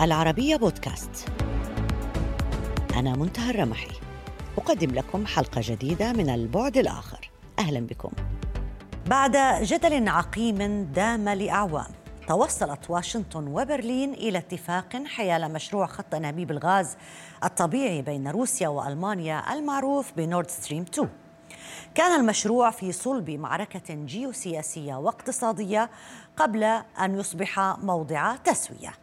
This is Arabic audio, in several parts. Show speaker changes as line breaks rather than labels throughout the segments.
العربية بودكاست. أنا منتهى الرمحي. أقدم لكم حلقة جديدة من البعد الآخر. أهلا بكم. بعد جدل عقيم دام لأعوام توصلت واشنطن وبرلين إلى اتفاق حيال مشروع خط أنابيب الغاز الطبيعي بين روسيا وألمانيا المعروف بنورد ستريم 2 كان المشروع في صلب معركة جيوسياسية واقتصادية قبل أن يصبح موضع تسوية.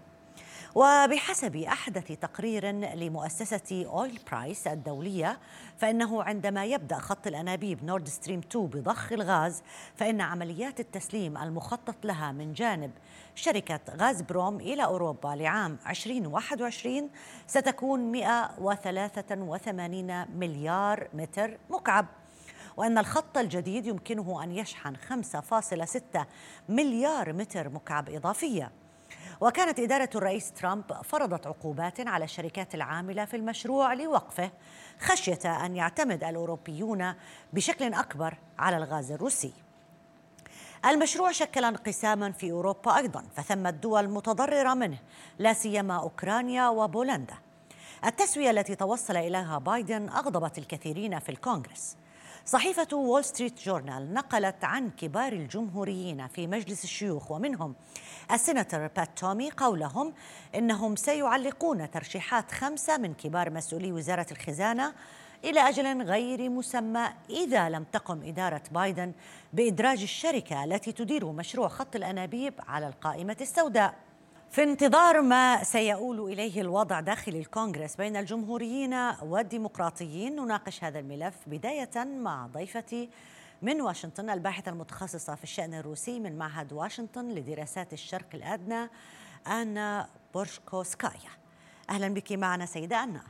وبحسب أحدث تقرير لمؤسسة أويل برايس الدولية فإنه عندما يبدأ خط الأنابيب نورد ستريم 2 بضخ الغاز فإن عمليات التسليم المخطط لها من جانب شركة غاز بروم إلى أوروبا لعام 2021 ستكون 183 مليار متر مكعب. وأن الخط الجديد يمكنه أن يشحن 5.6 مليار متر مكعب إضافية. وكانت إدارة الرئيس ترامب فرضت عقوبات على الشركات العاملة في المشروع لوقفه خشية أن يعتمد الأوروبيون بشكل أكبر على الغاز الروسي المشروع شكل انقساما في أوروبا أيضا فثمت دول متضررة منه لا سيما أوكرانيا وبولندا. التسوية التي توصل إليها بايدن أغضبت الكثيرين في الكونغرس. صحيفة وول ستريت جورنال نقلت عن كبار الجمهوريين في مجلس الشيوخ ومنهم السيناتور بات تومي قولهم إنهم سيعلقون ترشيحات خمسة من كبار مسؤولي وزارة الخزانة إلى أجل غير مسمى إذا لم تقم إدارة بايدن بإدراج الشركة التي تدير مشروع خط الأنابيب على القائمة السوداء. في انتظار ما سيؤول إليه الوضع داخل الكونغرس بين الجمهوريين والديمقراطيين نناقش هذا الملف بداية مع ضيفتي من واشنطن الباحثة المتخصصة في الشأن الروسي من معهد واشنطن لدراسات الشرق الأدنى آنا بورشكوسكايا أهلا بك معنا سيدة آنا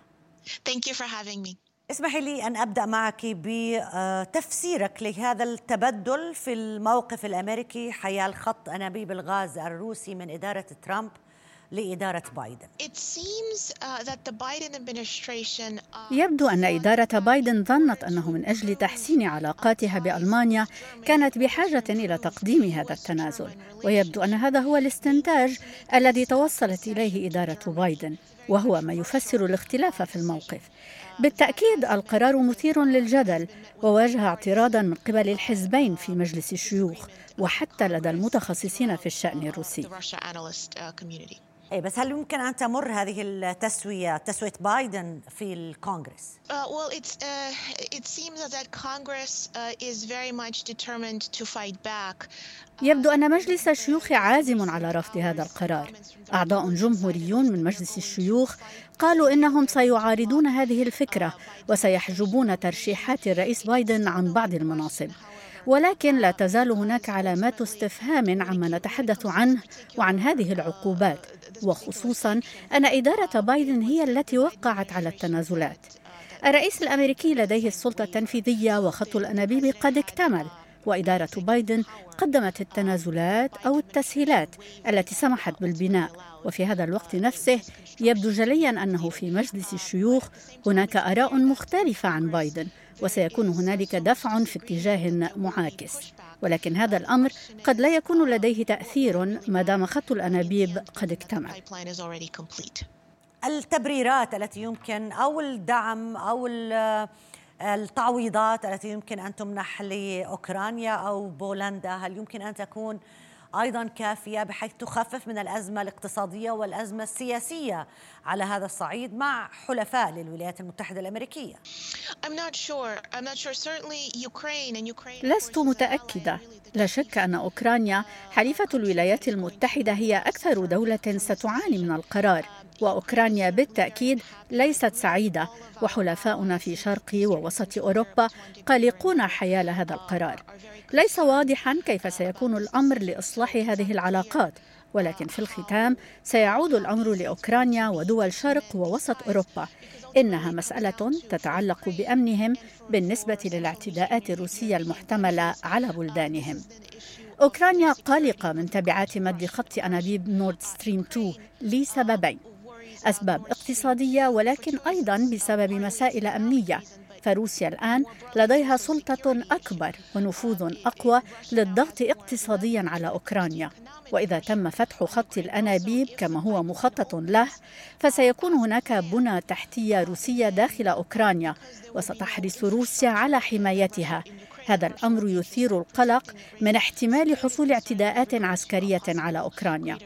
Thank you for having me.
اسمحي لي أن أبدأ معك بتفسيرك لهذا التبدل في الموقف الأمريكي حيال خط أنابيب الغاز الروسي من إدارة ترامب لإدارة بايدن.
Uh,
uh, يبدو أن إدارة بايدن ظنت أنه من أجل تحسين علاقاتها بألمانيا كانت بحاجة إلى تقديم هذا التنازل. ويبدو أن هذا هو الاستنتاج الذي توصلت إليه إدارة بايدن وهو ما يفسر الاختلاف في الموقف. بالتأكيد القرار مثير للجدل وواجه اعتراضا من قبل الحزبين في مجلس الشيوخ وحتى لدى المتخصصين في الشأن الروسي.
أي بس هل يمكن أن تمر هذه التسوية تسوية بايدن في الكونغرس؟
Uh, well, it's, uh, it seems that Congress uh, is very much determined to fight back.
يبدو أن مجلس الشيوخ عازم على رفض هذا القرار. أعضاء جمهوريون من مجلس الشيوخ قالوا إنهم سيعارضون هذه الفكرة وسيحجبون ترشيحات الرئيس بايدن عن بعض المناصب. ولكن لا تزال هناك علامات استفهام عما نتحدث عنه وعن هذه العقوبات وخصوصا أن إدارة بايدن هي التي وقعت على التنازلات. الرئيس الأمريكي لديه السلطة التنفيذية وخط الأنابيب قد اكتمل وإدارة بايدن قدمت التنازلات أو التسهيلات التي سمحت بالبناء. وفي هذا الوقت نفسه يبدو جليا أنه في مجلس الشيوخ هناك آراء مختلفة عن بايدن وسيكون هنالك دفع في اتجاه معاكس. ولكن هذا الأمر قد لا يكون لديه تأثير ما دام خط الأنابيب قد اكتمل
التبريرات التي يمكن أو الدعم أو التعويضات التي يمكن أن تمنح لأوكرانيا أو بولندا هل يمكن أن تكون أيضا كافية بحيث تخفف من الأزمة الاقتصادية والأزمة السياسية على هذا الصعيد مع حلفاء للولايات المتحدة الأمريكية.
لست متأكدة. لا شك أن أوكرانيا حليفة الولايات المتحدة هي أكثر دولة ستعاني من القرار وأوكرانيا بالتأكيد ليست سعيدة وحلفاؤنا في شرق ووسط أوروبا قلقون حيال هذا القرار. ليس واضحا كيف سيكون الأمر لإصلاح هذه العلاقات ولكن في الختام سيعود الأمر لأوكرانيا ودول شرق ووسط أوروبا. إنها مسألة تتعلق بأمنهم بالنسبة للاعتداءات الروسية المحتملة على بلدانهم. أوكرانيا قلقة من تبعات مد خط أنابيب نورد ستريم 2 لسببين. أسباب اقتصادية ولكن أيضا بسبب مسائل أمنية. فروسيا الآن لديها سلطة أكبر ونفوذ أقوى للضغط اقتصاديا على أوكرانيا. وإذا تم فتح خط الأنابيب كما هو مخطط له فسيكون هناك بنى تحتية روسية داخل أوكرانيا وستحرص روسيا على حمايتها. هذا الأمر يثير القلق من احتمال حصول اعتداءات عسكرية على أوكرانيا.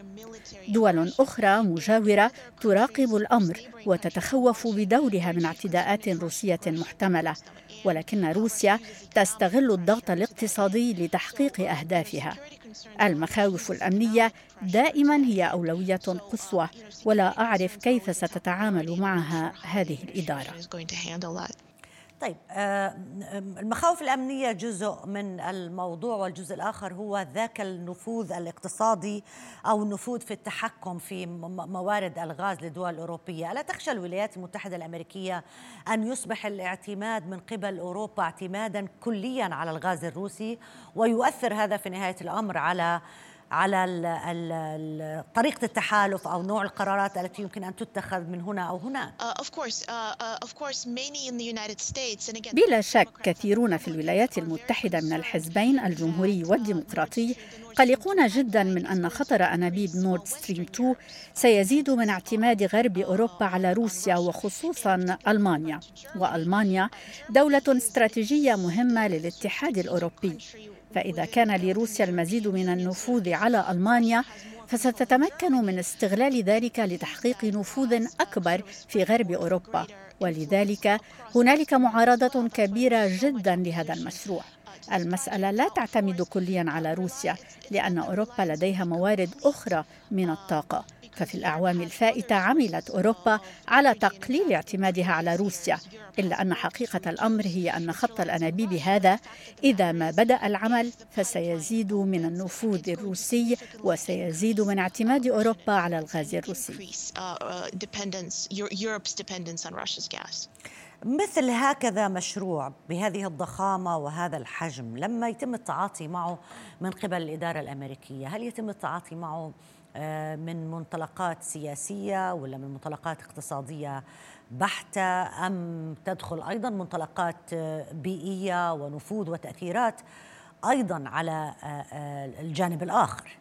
دول أخرى مجاورة تراقب الأمر وتتخوف بدورها من اعتداءات روسية محتملة ولكن روسيا تستغل الضغط الاقتصادي لتحقيق أهدافها. المخاوف الأمنية دائما هي أولوية قصوى ولا أعرف كيف ستتعامل معها هذه الإدارة.
طيب آه، المخاوف الأمنية جزء من الموضوع والجزء الآخر هو ذاك النفوذ الاقتصادي أو النفوذ في التحكم في موارد الغاز للدول الاوروبيه، ألا تخشى الولايات المتحدة الأمريكية أن يصبح الاعتماد من قبل أوروبا اعتمادا كليا على الغاز الروسي ويؤثر هذا في نهاية الأمر على على ال ال طريقة التحالف أو نوع القرارات التي يمكن أن تتخذ من هنا أو هناك. Uh,
uh, بلا شك كثيرون في الولايات المتحدة من الحزبين الجمهوري والديمقراطي قلقون جدا من أن خطر أنابيب نورد ستريم 2 سيزيد من اعتماد غرب أوروبا على روسيا وخصوصا ألمانيا. وألمانيا دولة استراتيجية مهمة للاتحاد الأوروبي. فإذا كان لروسيا المزيد من النفوذ على ألمانيا فستتمكن من استغلال ذلك لتحقيق نفوذ أكبر في غرب أوروبا. ولذلك هنالك معارضة كبيرة جدا لهذا المشروع. المسألة لا تعتمد كليا على روسيا لأن أوروبا لديها موارد أخرى من الطاقة. ففي الأعوام الفائتة عملت أوروبا على تقليل اعتمادها على روسيا إلا أن حقيقة الأمر هي أن خط الأنابيب هذا إذا ما بدأ العمل فسيزيد من النفوذ الروسي وسيزيد من اعتماد أوروبا على الغاز الروسي.
مثل هكذا مشروع بهذه الضخامة وهذا الحجم لما يتم التعاطي معه من قبل الإدارة الأمريكية هل يتم التعاطي معه من منطلقات سياسية ولا من منطلقات اقتصادية بحتة أم تدخل أيضا منطلقات آه، بيئية ونفوذ وتأثيرات أيضا على آه، الجانب الآخر؟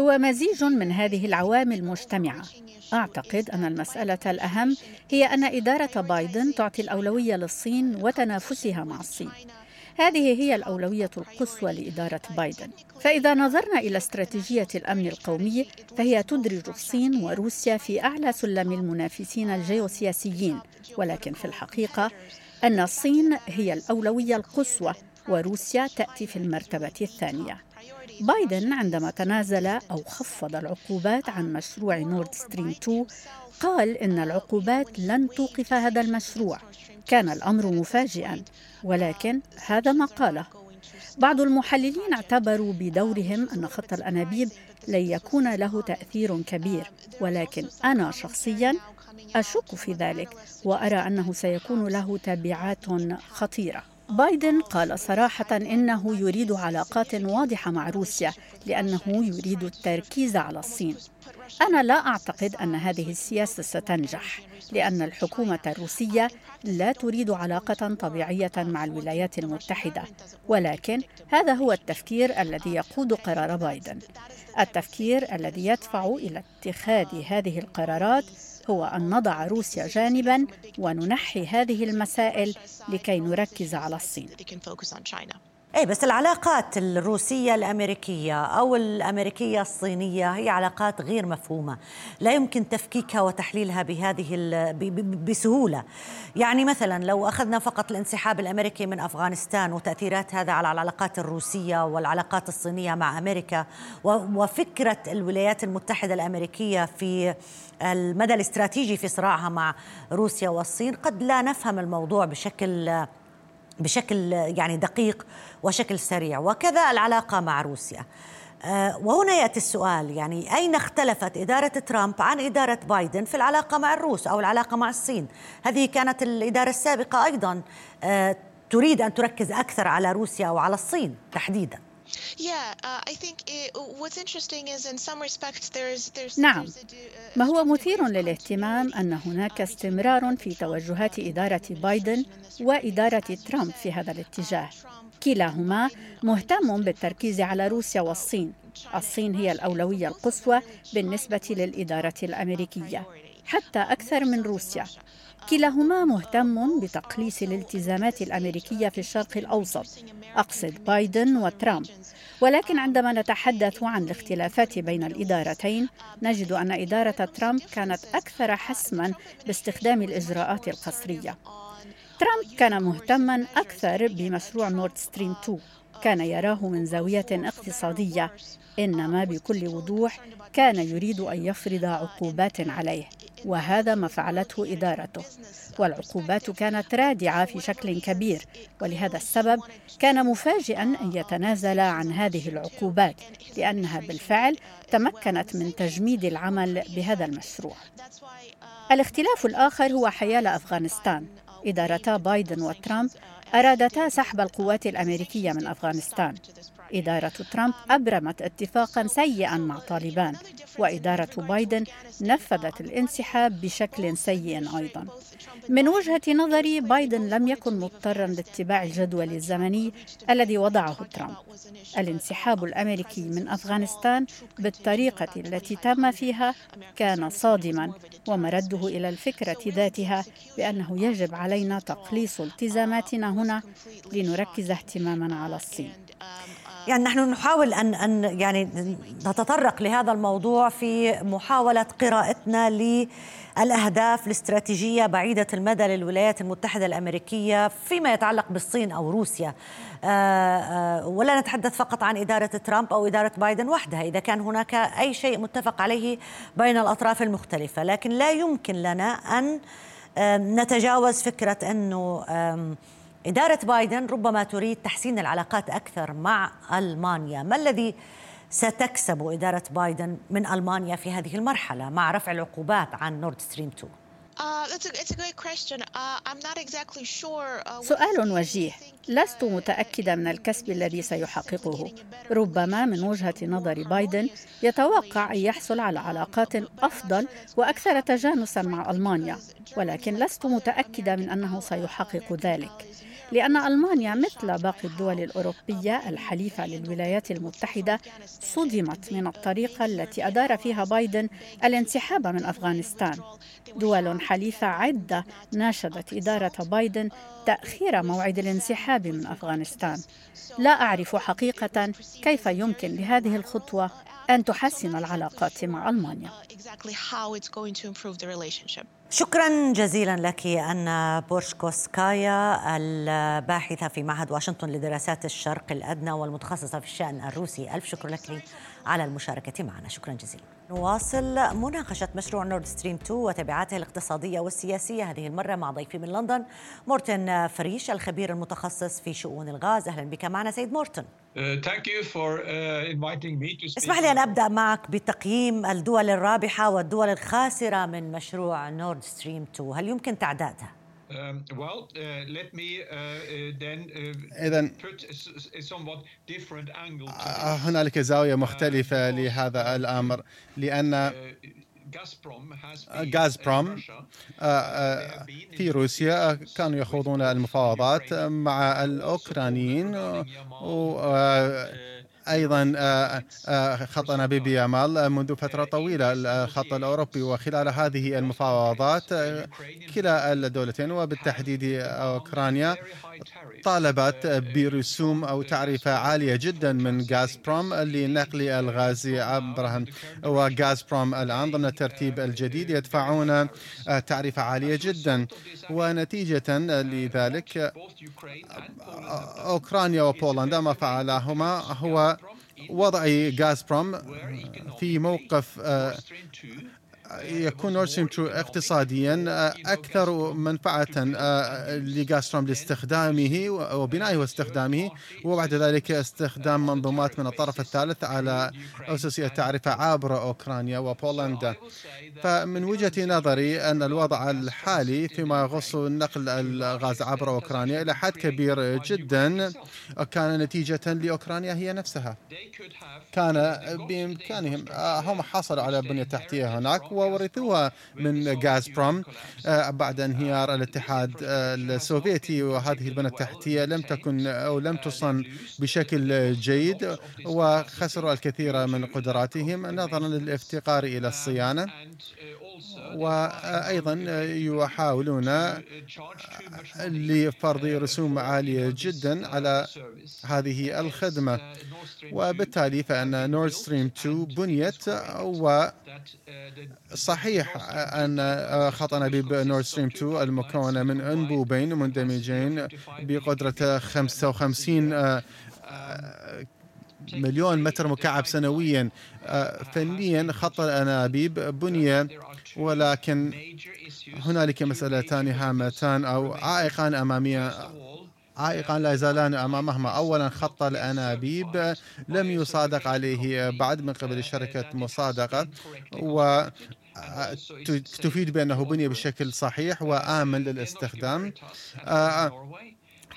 هو مزيج من هذه العوامل مجتمعة أعتقد أن المسألة الأهم هي أن إدارة بايدن تعطي الأولوية للصين وتنافسها مع الصين. هذه هي الأولوية القصوى لإدارة بايدن. فإذا نظرنا إلى استراتيجية الأمن القومي فهي تدرج الصين وروسيا في أعلى سلم المنافسين الجيوسياسيين. ولكن في الحقيقة أن الصين هي الأولوية القصوى وروسيا تأتي في المرتبة الثانية. بايدن عندما تنازل أو خفض العقوبات عن مشروع نورد ستريم 2 قال إن العقوبات لن توقف هذا المشروع. كان الأمر مفاجئا ولكن هذا ما قاله. بعض المحللين اعتبروا بدورهم أن خط الأنابيب لن يكون له تأثير كبير ولكن أنا شخصيا أشك في ذلك وأرى أنه سيكون له تبعات خطيرة. بايدن قال صراحة إنه يريد علاقات واضحة مع روسيا لأنه يريد التركيز على الصين. أنا لا أعتقد أن هذه السياسة ستنجح لأن الحكومة الروسية لا تريد علاقة طبيعية مع الولايات المتحدة ولكن هذا هو التفكير الذي يقود قرار بايدن. التفكير الذي يدفع إلى اتخاذ هذه القرارات هو أن نضع روسيا جانبا وننحي هذه المسائل لكي نركز على الصين.
اي بس العلاقات الروسية الأمريكية أو الأمريكية الصينية هي علاقات غير مفهومة، لا يمكن تفكيكها وتحليلها بهذه بسهولة. يعني مثلا لو أخذنا فقط الانسحاب الأمريكي من أفغانستان وتأثيرات هذا على العلاقات الروسية والعلاقات الصينية مع أمريكا وفكرة الولايات المتحدة الأمريكية في المدى الاستراتيجي في صراعها مع روسيا والصين قد لا نفهم الموضوع بشكل بشكل يعني دقيق وشكل سريع وكذا العلاقة مع روسيا. آه، وهنا يأتي السؤال يعني أين اختلفت إدارة ترامب عن إدارة بايدن في العلاقة مع الروس أو العلاقة مع الصين؟ هذه كانت الإدارة السابقة أيضا. آه، تريد أن تركز أكثر على روسيا أو على الصين تحديدا.
نعم. ما هو مثير للاهتمام أن هناك استمرار في توجهات إدارة بايدن وإدارة ترامب في هذا الاتجاه. كلاهما مهتم بالتركيز على روسيا والصين. الصين هي الأولوية القصوى بالنسبة للإدارة الأمريكية. حتى أكثر من روسيا. كلاهما مهتم بتقليص الالتزامات الأمريكية في الشرق الأوسط أقصد بايدن وترامب. ولكن عندما نتحدث عن الاختلافات بين الإدارتين نجد أن إدارة ترامب كانت أكثر حسما باستخدام الإجراءات القسرية. ترامب كان مهتما أكثر بمشروع نورد ستريم 2 كان يراه من زاوية اقتصادية إنما بكل وضوح كان يريد أن يفرض عقوبات عليه. وهذا ما فعلته إدارته. والعقوبات كانت رادعة في شكل كبير ولهذا السبب كان مفاجئا أن يتنازل عن هذه العقوبات لأنها بالفعل تمكنت من تجميد العمل بهذا المشروع. الاختلاف الآخر هو حيال أفغانستان. إدارتا بايدن وترامب أرادتا سحب القوات الأمريكية من أفغانستان. إدارة ترامب أبرمت اتفاقا سيئا مع طالبان وإدارة بايدن نفذت الانسحاب بشكل سيء أيضا. من وجهة نظري بايدن لم يكن مضطرا لاتباع الجدول الزمني الذي وضعه ترامب. الانسحاب الأمريكي من أفغانستان بالطريقة التي تم فيها كان صادما ومرده إلى الفكرة ذاتها بأنه يجب علينا تقليص التزاماتنا هنا لنركز اهتماما على الصين.
يعني نحن نحاول ان أن يعني نتطرق لهذا الموضوع في محاولة قراءتنا للأهداف الاستراتيجية بعيدة المدى للولايات المتحدة الأمريكية فيما يتعلق بالصين أو روسيا. آه، آه، ولا نتحدث فقط عن إدارة ترامب أو إدارة بايدن وحدها إذا كان هناك أي شيء متفق عليه بين الأطراف المختلفة. لكن لا يمكن لنا أن نتجاوز فكرة أنه إدارة بايدن ربما تريد تحسين العلاقات أكثر مع ألمانيا. ما الذي ستكسب إدارة بايدن من ألمانيا في هذه المرحلة مع رفع العقوبات عن نورد ستريم 2
سؤال وجيه. لست متأكدة من الكسب الذي سيحققه. ربما من وجهة نظر بايدن يتوقع أن يحصل على علاقات أفضل وأكثر تجانسا مع ألمانيا. ولكن لست متأكدة من أنه سيحقق ذلك. لأن ألمانيا مثل باقي الدول الأوروبية الحليفة للولايات المتحدة صدمت من الطريقة التي أدار فيها بايدن الانسحاب من أفغانستان. دول حليفة عدة ناشدت إدارة بايدن تأخير موعد الانسحاب من أفغانستان. لا أعرف حقيقة كيف يمكن لهذه الخطوة أن تحسن العلاقات مع ألمانيا.
شكرا جزيلا لك أن بورشكوسكايا الباحثة في معهد واشنطن لدراسات الشرق الأدنى والمتخصصة في الشأن الروسي. ألف شكر لك على المشاركة معنا. شكرا جزيلا. نواصل مناقشة مشروع نورد ستريم 2 وتبعاته الاقتصادية والسياسية. هذه المرة مع ضيفي من لندن مورتن فريش الخبير المتخصص في شؤون الغاز. أهلا بك معنا سيد مورتن. Uh, uh, اسمح لي أن أبدأ معك بتقييم الدول الرابحة والدول الخاسرة من مشروع نورد ستريم 2 هل يمكن تعدادها؟ Um, well, uh, let me uh, uh, then إذا
آه، هنالك زاوية مختلفة لهذا الأمر لأن غازبروم آه، في روسيا كانوا يخوضون المفاوضات مع الأوكرانيين أيضا آه، آه، خط انابيب يامال منذ فترة طويلة. الخط الأوروبي وخلال هذه المفاوضات كلا الدولتين وبالتحديد أوكرانيا طالبت برسوم أو تعرفه عالية جدا من غازبروم لنقل الغاز عبرها وغازبروم الآن ضمن الترتيب الجديد يدفعون آه، تعرفه عالية جدا. ونتيجة لذلك أوكرانيا وبولندا ما فعلهما هو وضع غازبروم في موقف آه، يكون نورد ستريم 2 اقتصاديا أكثر منفعة لغازبروم لاستخدامه وبنائه واستخدامه وبعد ذلك استخدام منظومات من الطرف الثالث على أسس التعرفه عبر أوكرانيا وبولندا. فمن وجهة نظري أن الوضع الحالي فيما يخص نقل الغاز عبر أوكرانيا إلى حد كبير جدا كان نتيجة لأوكرانيا هي نفسها. كان بإمكانهم هم حصلوا على بنية تحتية هناك وورثوها من غازبروم آه، بعد انهيار الاتحاد السوفيتي. وهذه البنى التحتية لم تكن أو لم تصن بشكل جيد وخسروا الكثير من قدراتهم نظرا للافتقار إلى الصيانة. وأيضا يحاولون لفرض رسوم عالية جدا على هذه الخدمة. وبالتالي فإن نورد ستريم 2 بنيت و صحيح أن خط أنابيب نورد ستريم 2 المكونة من أنبوبين مندمجين بقدرة 55 مليون متر مكعب سنويا. فنيا خط الأنابيب بني ولكن هنالك مسألتان هامتان أو عائقان أمامه. عائقان لا يزالان امامهما اولا خط الأنابيب لم يصادق عليه بعد من قبل شركة مصادقة و تفيد بأنه بني بشكل صحيح وآمن للاستخدام.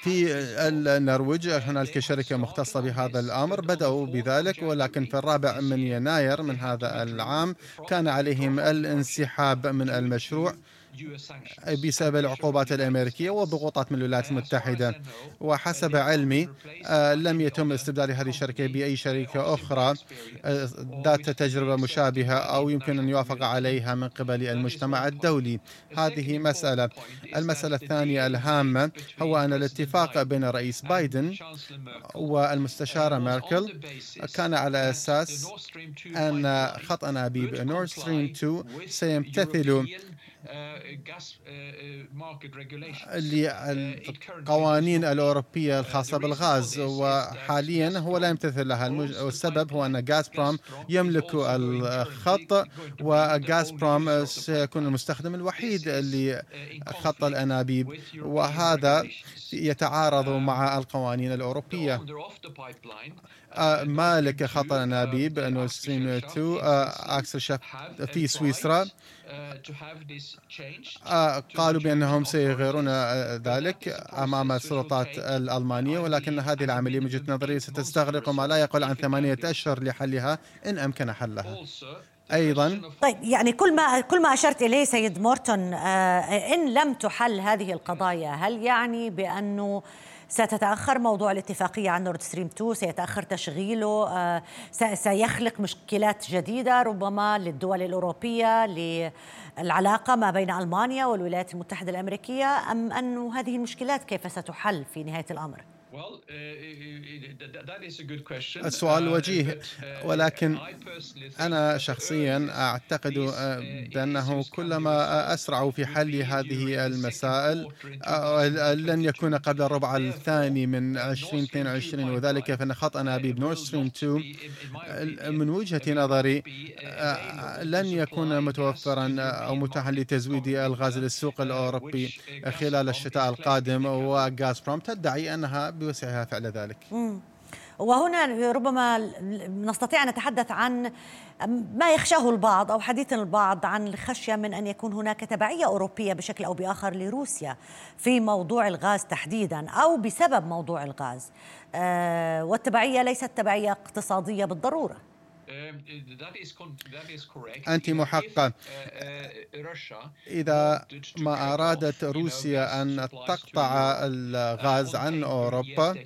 في النرويج هنالك شركة مختصة بهذا الأمر بدأوا بذلك ولكن في الرابع من يناير من هذا العام كان عليهم الانسحاب من المشروع. بسبب العقوبات الأمريكية والضغوطات من الولايات المتحدة. وحسب علمي آه، لم يتم استبدال هذه الشركة بأي شركة أخرى آه، ذات تجربة مشابهة أو يمكن أن يوافق عليها من قبل المجتمع الدولي. هذه مسألة. المسألة الثانية الهامة هو أن الاتفاق بين الرئيس بايدن والمستشارة ميركل كان على أساس أن خط أنابيب نورد ستريم 2 سيمتثل. للقوانين الأوروبية الخاصة بالغاز وحاليا هو لا يمتثل لها. والسبب هو أن غازبروم يملك الخط وغازبروم سيكون المستخدم الوحيد لخط الأنابيب. وهذا يتعارض مع القوانين الأوروبية. آه، مالك خط الأنابيب نورد ستريم 2 أكسل شف في سويسرا. آه، قالوا بأنهم سيغيرون آه، ذلك أمام السلطات الألمانية ولكن هذه العملية من وجهة نظري ستستغرق ما لا يقل عن ثمانية أشهر لحلها إن أمكن حلها. أيضا.
طيب يعني كل ما كل ما أشرت إليه سيد مورتون آه إن لم تحل هذه القضايا هل يعني بأنه ستتأخر موضوع الاتفاقية عن نورد ستريم 2 سيتأخر تشغيله آه سيخلق مشكلات جديدة ربما للدول الأوروبية للعلاقة ما بين ألمانيا والولايات المتحدة الأمريكية أم أن هذه المشكلات كيف ستحل في نهاية الأمر؟
السؤال وجيه ولكن أنا شخصيا أعتقد بأنه كلما أسرعوا في حل هذه المسائل لن يكون قبل الربع الثاني من 2022 وذلك فإن خط أنابيب نورد ستريم 2 من وجهة نظري لن يكون متوفرا أو متاحا لتزويد الغاز للسوق الأوروبي خلال الشتاء القادم وغازبروم تدعي أنها بوسعها فعل ذلك.
وهنا ربما نستطيع أن نتحدث عن ما يخشاه البعض أو حديث البعض عن الخشية من أن يكون هناك تبعية أوروبية بشكل أو بآخر لروسيا في موضوع الغاز تحديدا أو بسبب موضوع الغاز. آه، والتبعية ليست تبعية اقتصادية بالضرورة.
أنت محقة إذا ما أرادت روسيا أن تقطع الغاز عن أوروبا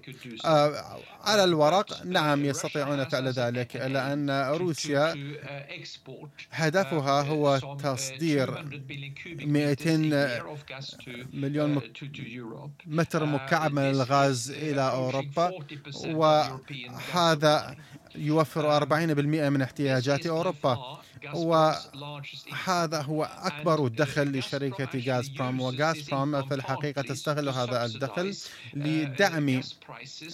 على الورق نعم يستطيعون فعل ذلك لأن روسيا هدفها هو تصدير 200 مليون متر مكعب من الغاز إلى أوروبا وهذا يوفر 40% من احتياجات أوروبا. وهذا هو أكبر دخل لشركة غاز بروم وغاز بروم في الحقيقة تستغل هذا الدخل لدعم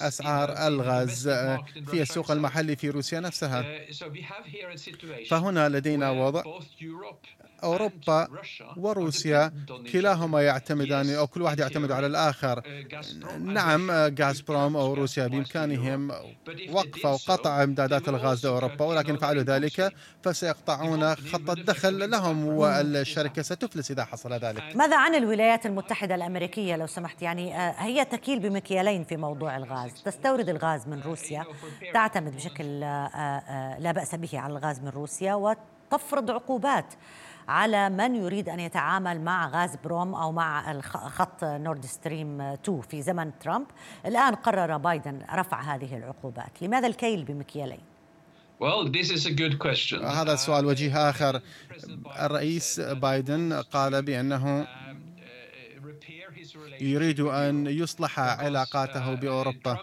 أسعار الغاز في السوق المحلي في روسيا نفسها. فهنا لدينا وضع أوروبا وروسيا كلاهما يعتمدان أو كل واحد يعتمد على الآخر. نعم غازبروم أو روسيا بإمكانهم وقف أو قطع إمدادات الغاز لأوروبا ولكن إن فعلوا ذلك فسيقطعون خط الدخل لهم والشركة ستفلس إذا حصل ذلك.
ماذا عن الولايات المتحدة الأمريكية؟ لو سمحت يعني هي تكيل بمكيالين في موضوع الغاز. تستورد الغاز من روسيا تعتمد بشكل لا بأس به على الغاز من روسيا وتفرض عقوبات. على من يريد أن يتعامل مع غاز بروم أو مع خط نورد ستريم 2 في زمن ترامب. الآن قرر بايدن رفع هذه العقوبات. لماذا الكيل بمكيالين
Well, this is a good question.
هذا سؤال وجيه آخر. الرئيس بايدن قال بأنه يريد أن يصلح علاقاته بأوروبا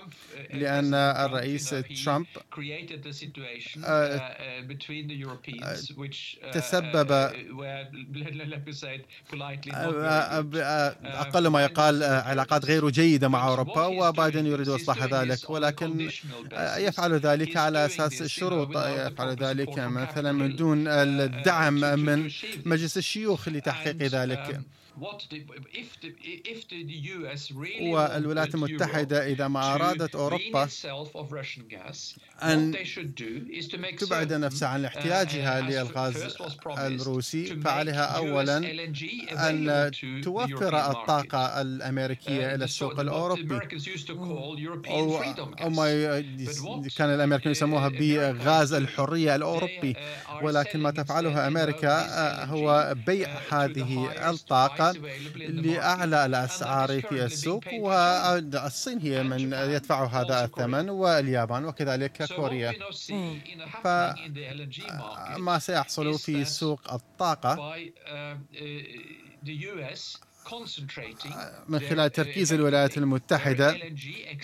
لأن الرئيس ترامب تسبب أقل ما يقال علاقات غير جيدة مع أوروبا وبايدن يريد إصلاح ذلك. ولكن يفعل ذلك على أساس الشروط. يفعل ذلك مثلا من دون الدعم من مجلس الشيوخ لتحقيق ذلك. والولايات المتحدة إذا ما أرادت أوروبا أن تبعد نفسها عن احتياجها للغاز الروسي. فعليها أولا أن توفر الطاقة الأمريكية إلى السوق الأوروبي. أو ما كان الأمريكان يسموها بغاز الحرية الأوروبي. ولكن ما تفعله أمريكا هو بيع هذه الطاقة لأعلى الأسعار في السوق والصين هي من يدفع هذا الثمن واليابان وكذلك كوريا. فما سيحصل في سوق الطاقة. من خلال تركيز الولايات المتحدة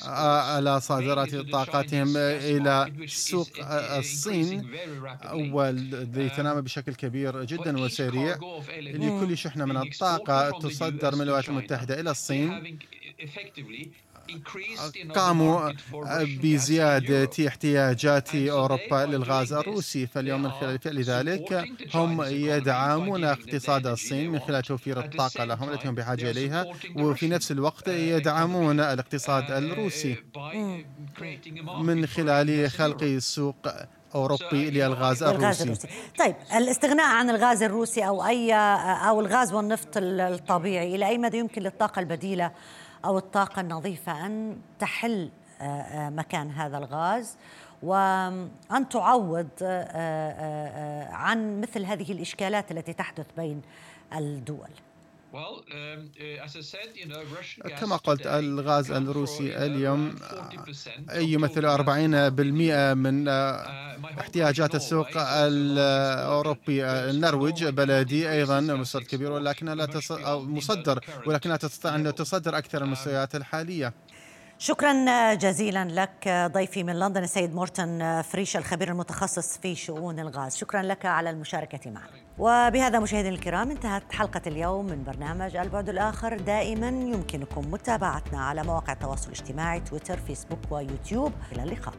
على صادرات طاقاتهم إلى سوق الصين والذي تنام بشكل كبير جدا وسريع لكل شحنة من الطاقة تصدر من الولايات المتحدة إلى الصين. قاموا بزيادة احتياجات أوروبا للغاز الروسي فاليوم من خلال فعل ذلك هم يدعمون اقتصاد الصين من خلال توفير الطاقة لهم التي هم بحاجة إليها. وفي نفس الوقت يدعمون الاقتصاد الروسي من خلال خلق سوق أوروبي للغاز الروسي. الروسي.
طيب الاستغناء عن الغاز الروسي أو أي أو الغاز والنفط الطبيعي إلى أي مدى يمكن للطاقة البديلة؟ أو الطاقة النظيفة أن تحل آه، آه، مكان هذا الغاز وأن تعوض آه، عن مثل هذه الإشكالات التي تحدث بين الدول.
كما قلت الغاز الروسي اليوم يمثل 40% من احتياجات السوق الأوروبي النرويج بلدي أيضا مصدر كبير ولكنها لا تص... أو مصدر ولكنها تستطيع أن تصدر أكثر المستويات الحالية.
شكرا جزيلا لك ضيفي من لندن السيد مورتن فريش الخبير المتخصص في شؤون الغاز. شكرا لك على المشاركة معنا. وبهذا مشاهدينا الكرام انتهت حلقة اليوم من برنامج البعد الآخر. دائما يمكنكم متابعتنا على مواقع التواصل الاجتماعي تويتر فيسبوك ويوتيوب. إلى اللقاء.